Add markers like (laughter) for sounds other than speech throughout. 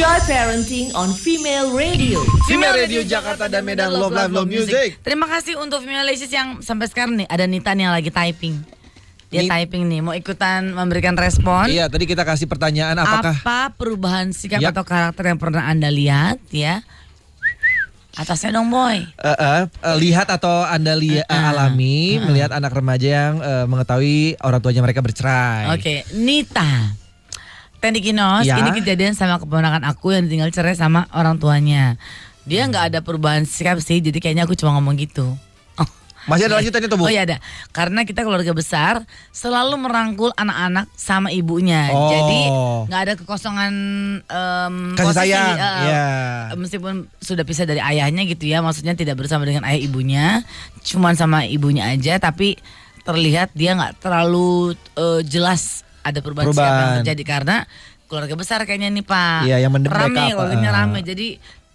Joy Parenting on Female Radio. Female Radio Jakarta dan Medan Love Live Love Music. Terima kasih untuk Female Ladies yang sampai sekarang nih ada Nita nih yang lagi typing. Dia Nit- typing nih mau ikutan memberikan respon. Iya, tadi kita kasih pertanyaan apakah Apa perubahan sikap Yap. atau karakter yang pernah Anda lihat ya? Atasnya dong boy. eh, eh, eh, lihat atau Anda lihat Uh-uh. alami melihat anak remaja yang eh, mengetahui orang tuanya mereka bercerai. Oke, Nita. Tendi Kinos, Ya. ini kejadian sama keponakan aku yang ditinggal cerai sama orang tuanya. Dia nggak ada perubahan sikap sih, jadi kayaknya aku cuma ngomong gitu. Oh. Masih ada lanjutannya tuh, Bu? Oh iya ada. Karena kita keluarga besar selalu merangkul anak-anak sama ibunya. Oh. Jadi nggak ada kekosongan em, Kasih sayang, eh, iya. Meskipun sudah pisah dari ayahnya gitu ya, maksudnya tidak bersama dengan ayah ibunya, cuman sama ibunya aja. Tapi terlihat dia nggak terlalu eh, jelas ada perubahan, sikap yang Perubahan. terjadi karena keluarga besar kayaknya nih Pak. Iya, yang mendem rame, keluarganya ah. rame. Jadi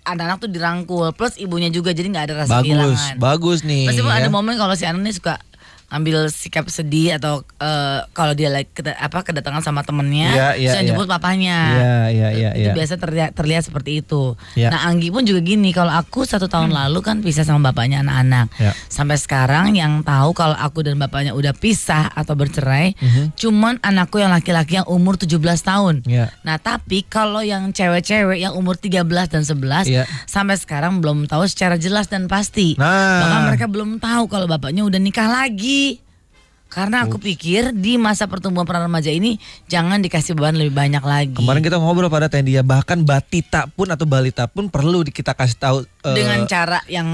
anak-anak tuh dirangkul, plus ibunya juga, jadi nggak ada rasa Bagus, kehilangan. bagus nih. Meskipun ya. ada momen kalau si Anu nih suka ambil sikap sedih atau eh, kalau dia lagi keda- apa kedatangan sama temennya, iya, terus yang iya. jemput papanya. Iya, iya, iya, Itu iya. biasa terlihat, terlihat seperti itu. Iya. Nah Anggi pun juga gini, kalau aku satu tahun lalu kan pisah sama bapaknya anak-anak. Iya. Sampai sekarang yang tahu kalau aku dan bapaknya udah pisah atau bercerai, Mhm. cuman anakku yang laki-laki yang umur 17 tahun. Iya. Nah tapi kalau yang cewek-cewek yang umur 13 dan 11 Iya. sampai sekarang belum tahu secara jelas dan pasti. Nah. Bahkan mereka belum tahu kalau bapaknya udah nikah lagi. Karena aku pikir di masa pertumbuhan peran remaja ini jangan dikasih beban lebih banyak lagi. Kemarin kita ngobrol pada Tendi ya, bahkan batita pun atau balita pun perlu kita kasih tahu eh, dengan cara yang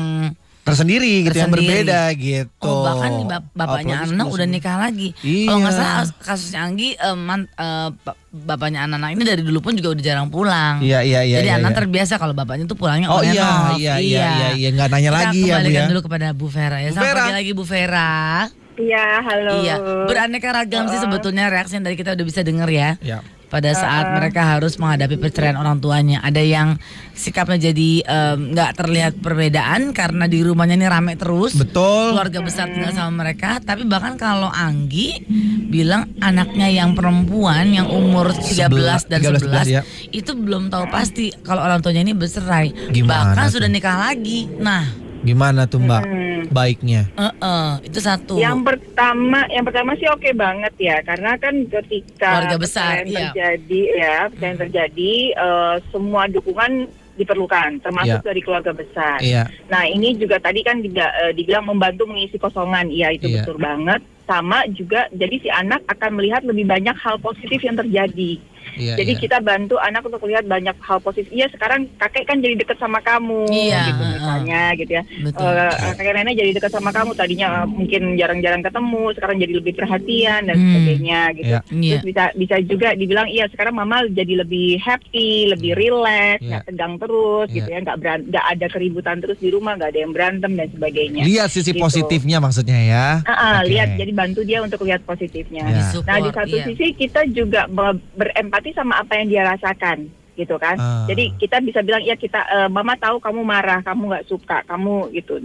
tersendiri gitu yang tersendiri. berbeda gitu. Oh bahkan nih bap- bapaknya Apalagi anak udah nikah lagi. Iya. Kalau nggak salah kasusnya Anggi eh, man- eh, ba- bapaknya anak-anak ini dari dulu pun juga udah jarang pulang. Iya, iya, iya, Jadi iya, anak iya. terbiasa kalau bapaknya tuh pulangnya Oh iya, off. iya, iya, iya, iya, nggak nanya Kita lagi ya, Bu, kembalikan ya. dulu kepada Bu Vera ya. Bu Selamat Vera. pagi lagi Bu Vera. Iya, halo. Iya, beraneka ragam sih sebetulnya reaksi yang tadi kita udah bisa dengar ya. Ya. Pada saat mereka harus menghadapi perceraian orang tuanya, ada yang sikapnya jadi nggak terlihat perbedaan karena di rumahnya ini rame terus. Betul. Keluarga besar tinggal sama mereka, tapi bahkan kalau Anggi bilang anaknya yang perempuan yang umur 13 dan 13, 11 ya. itu belum tahu pasti kalau orang tuanya ini bercerai. Gimana bahkan tuh? sudah nikah lagi. Nah, Gimana tuh Mbak? Baiknya. eh, eh, itu satu. Yang pertama, yang pertama sih oke banget ya, karena kan ketika Keluarga besar, iya. terjadi ya, perceraian terjadi, eh, semua dukungan diperlukan, termasuk Iya. dari keluarga besar. Iya. Nah ini juga tadi kan diga- eh, dibilang membantu mengisi kosongan, iya itu Iya. betul banget. Sama juga, jadi si anak akan melihat lebih banyak hal positif yang terjadi. Iya, jadi iya. kita bantu anak untuk melihat banyak hal positif. Iya sekarang kakek kan jadi dekat sama kamu, Iya, gitu misalnya, gitu ya. Betul. Eh, kakek nenek jadi dekat sama kamu tadinya eh, mungkin jarang-jarang ketemu sekarang jadi lebih perhatian dan Hmm. sebagainya gitu Iya. Iya. terus bisa bisa juga dibilang iya sekarang mama jadi lebih happy lebih relax Iya. nggak tegang terus Iya. gitu ya nggak beran- nggak ada keributan terus di rumah nggak ada yang berantem dan sebagainya Lihat sisi Gitu. positifnya maksudnya ya. Ah, ah, Oke. lihat jadi bantu dia untuk lihat positifnya Ya. Disupport, nah di satu iya. sisi kita juga be- berempati sama apa yang dia rasakan gitu kan Ah. jadi kita bisa bilang ya kita eh, mama tahu kamu marah kamu nggak suka kamu gitu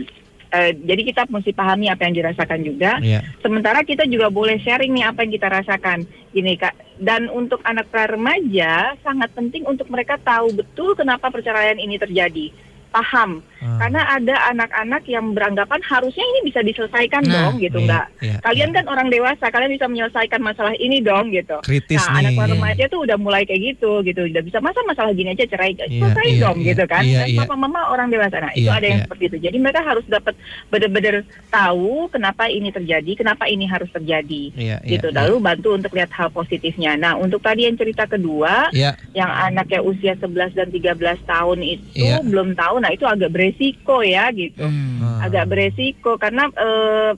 Eh, jadi kita mesti pahami apa yang dirasakan juga Iya. Sementara kita juga boleh sharing nih apa yang kita rasakan. Gini Kak, dan untuk anak remaja sangat penting untuk mereka tahu betul kenapa perceraian ini terjadi. Paham. Ah. Karena ada anak-anak yang beranggapan harusnya ini bisa diselesaikan Nah, dong gitu iya, enggak. iya, Kalian iya. kan orang dewasa, kalian bisa menyelesaikan masalah ini dong gitu. Kritis nah, anak nih. pra remaja tuh udah mulai kayak gitu gitu. Udah bisa masa masalah gini aja cerai Iya, selesai iya, dong iya, gitu kan. iya, Dan iya. papa mama orang dewasa. Nah, itu Iya, ada yang iya. seperti itu. Jadi mereka harus dapat benar-benar tahu kenapa ini terjadi, kenapa ini harus terjadi. Iya, iya, gitu. iya. Lalu bantu untuk lihat hal positifnya. Nah, untuk tadi yang cerita kedua, Iya. yang anaknya usia 11 dan 13 tahun itu Iya. belum tahu. Nah, itu agak beresiko ya gitu. Hmm. Ah. Agak beresiko karena eh,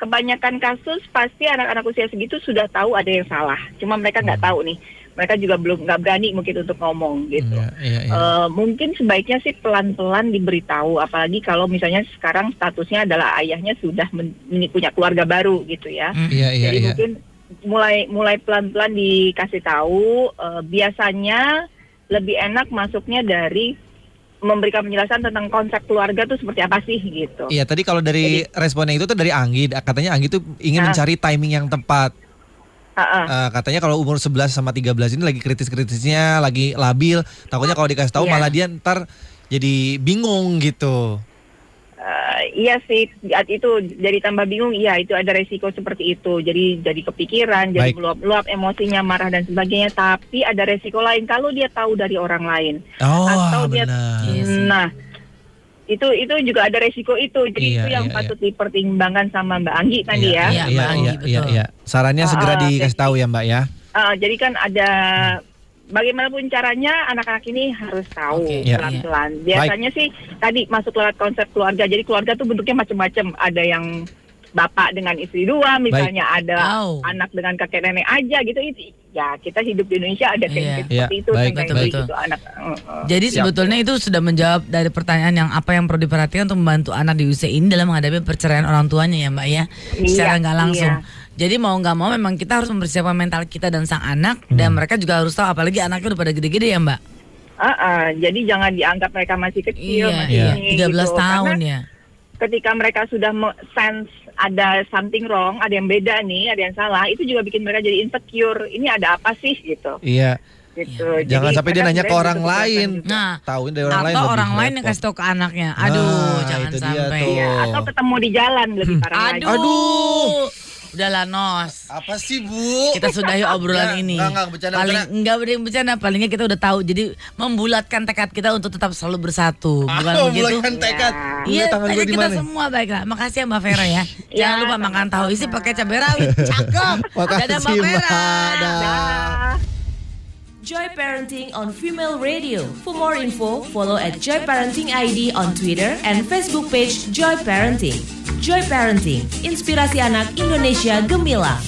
kebanyakan kasus pasti anak-anak usia segitu sudah tahu ada yang salah. Cuma mereka nggak tahu nih. Mereka juga belum nggak berani mungkin untuk ngomong gitu. Iya, iya, iya. Eh, mungkin sebaiknya sih pelan-pelan diberitahu, apalagi kalau misalnya sekarang statusnya adalah ayahnya sudah men- punya keluarga baru gitu ya. Hmm. Iya, iya, Jadi iya. mungkin mulai mulai pelan-pelan dikasih tahu. eh, biasanya lebih enak masuknya dari memberikan penjelasan tentang konsep keluarga tuh seperti apa sih gitu. Iya, tadi kalau dari responnya itu tuh dari Anggi, katanya Anggi tuh ingin Ah. mencari timing yang tepat. Ha-ha. Eh, katanya kalau umur 11 sama 13 ini lagi kritis-kritisnya, lagi labil. Takutnya kalau dikasih tahu Iya. malah dia ntar jadi bingung gitu. Iya sih, saat itu jadi tambah bingung. Iya, itu ada resiko seperti itu. Jadi jadi kepikiran, jadi meluap-luap emosinya, marah dan sebagainya. Tapi ada resiko lain kalau dia tahu dari orang lain. Oh, Atau dia- benar. Iya sih. Nah, itu itu juga ada resiko itu. Jadi Iya, itu yang iya, patut dipertimbangkan sama Mbak Anggi tadi Iya, ya. Iya, iya, Mbak Anggi, iya, iya, betul. iya. Sarannya Ah, segera ah, dikasih jadi- tahu ya, Mbak ya. Uh, jadi kan ada bagaimanapun caranya anak-anak ini harus tahu Oke, iya. pelan-pelan. Biasanya sih tadi masuk lewat konsep keluarga. Jadi keluarga tuh bentuknya macam-macam. Ada yang bapak dengan istri dua, misalnya ada Wow. anak dengan kakek nenek aja gitu. Itu ya kita hidup di Indonesia ada Iya. kayak Iya, seperti itu, baik, kayak betul, gitu betul. anak. uh, uh. Jadi Siap. sebetulnya itu sudah menjawab dari pertanyaan yang apa yang perlu diperhatikan untuk membantu anak di usia ini dalam menghadapi perceraian orang tuanya ya Mbak ya, Iya, secara nggak langsung. iya. Jadi mau nggak mau memang kita harus mempersiapkan mental kita dan sang anak Hmm. dan mereka juga harus tahu apalagi anaknya udah pada gede-gede ya Mbak. Uh, uh, jadi jangan dianggap mereka masih kecil, Iya, masih iya. ini 13 gitu. tahun Karena ya. ketika mereka sudah sense ada something wrong, ada yang beda nih, ada yang salah, itu juga bikin mereka jadi insecure. Ini ada apa sih gitu. Iya. Gitu. Jadi Jangan sampai dia nanya ke orang lain. juga. Nah, Tahuin dari orang lain. atau orang lain yang kasih tahu ke anaknya. Aduh, Nah, jangan sampai. Iya, atau ketemu di jalan lebih parah lagi. Aduh. Aduh. Udahlah Nos. Apa sih, Bu? Kita sudahi obrolan Ya, ini. Enggak, enggak, bercanda, Paling bercanda. enggak bercanda bercanda, palingnya kita udah tahu. Jadi membulatkan tekad kita untuk tetap selalu bersatu. Bukan Ah, begitu? bulatkan tekad. Iya. Iya, tangan gue tekad kita mana? semua baiklah. Makasih ya Mbak Vera ya. (laughs) Jangan Ya, lupa makan sama-sama. tahu isi pakai cabai rawit. Cakep. (laughs) Makasih, Dadah Mbak Vera. Mbak. Dah. Dah. Joy Parenting on Female Radio. For more info, follow at Joy Parenting ID on Twitter and Facebook page Joy Parenting. Joy Parenting, inspirasi anak Indonesia gemilang.